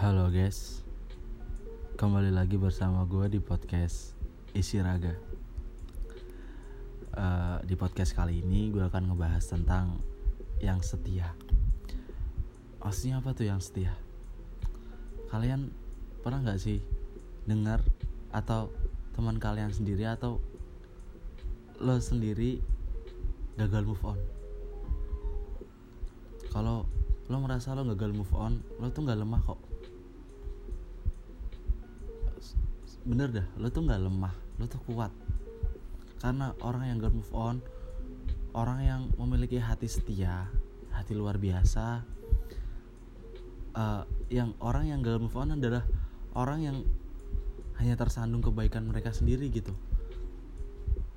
Halo guys, kembali lagi bersama gue di podcast Isi Raga. Uh, di podcast kali ini gue akan ngebahas tentang yang setia. Maksudnya apa tuh yang setia? Kalian pernah nggak sih dengar atau teman kalian sendiri atau lo sendiri gagal move on? Kalau lo merasa lo gagal move on, lo tuh nggak lemah kok bener dah lo tuh nggak lemah lo tuh kuat. Karena orang yang gak move on orang yang memiliki hati setia hati luar biasa uh, yang orang yang gak move on adalah orang yang hanya tersandung kebaikan mereka sendiri gitu.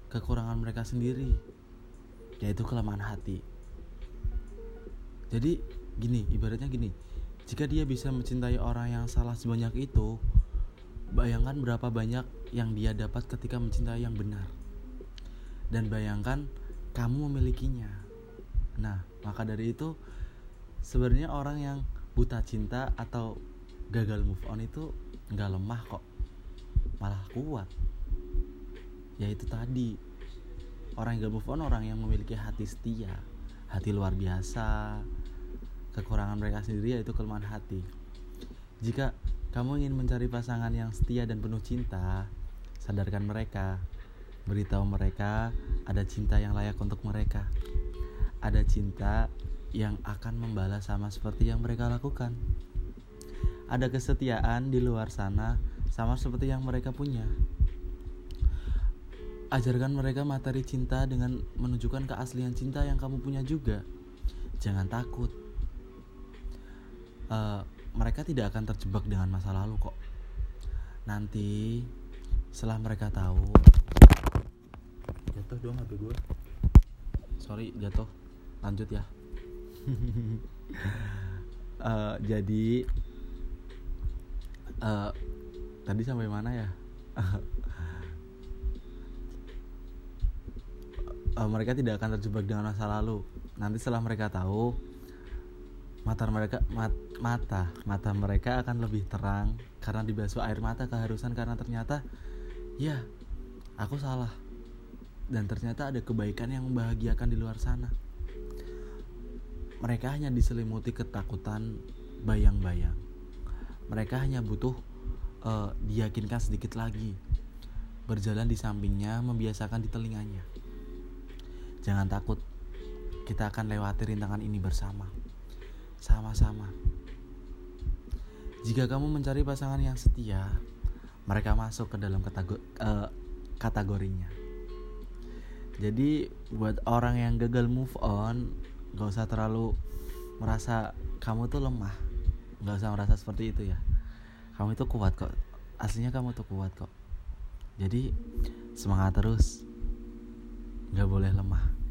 Kekurangan mereka sendiri yaitu kelemahan hati. Jadi gini ibaratnya gini jika dia bisa mencintai orang yang salah sebanyak itu Bayangkan berapa banyak yang dia dapat ketika mencintai yang benar. Dan bayangkan kamu memilikinya. Nah, maka dari itu sebenarnya orang yang buta cinta atau gagal move on itu nggak lemah kok. Malah kuat. Yaitu tadi orang yang gagal move on orang yang memiliki hati setia, hati luar biasa. Kekurangan mereka sendiri yaitu kelemahan hati. Jika kamu ingin mencari pasangan yang setia dan penuh cinta, sadarkan mereka. Beritahu mereka ada cinta yang layak untuk mereka. Ada cinta yang akan membalas sama seperti yang mereka lakukan. Ada kesetiaan di luar sana sama seperti yang mereka punya. Ajarkan mereka materi cinta dengan menunjukkan keaslian cinta yang kamu punya juga. Jangan takut. Uh, mereka tidak akan terjebak dengan masa lalu kok. Nanti setelah mereka tahu jatuh dong HP gue. Sorry jatuh. Lanjut ya. uh, jadi uh, tadi sampai mana ya? uh, mereka tidak akan terjebak dengan masa lalu. Nanti setelah mereka tahu mata mereka mat, mata mata mereka akan lebih terang karena dibasuh air mata keharusan karena ternyata ya aku salah. Dan ternyata ada kebaikan yang membahagiakan di luar sana. Mereka hanya diselimuti ketakutan bayang-bayang. Mereka hanya butuh uh, diyakinkan sedikit lagi. Berjalan di sampingnya membiasakan di telinganya. Jangan takut kita akan lewati rintangan ini bersama sama-sama. Jika kamu mencari pasangan yang setia, mereka masuk ke dalam kategori, uh, kategorinya. Jadi buat orang yang gagal move on, gak usah terlalu merasa kamu tuh lemah, gak usah merasa seperti itu ya. Kamu itu kuat kok, aslinya kamu tuh kuat kok. Jadi semangat terus, gak boleh lemah.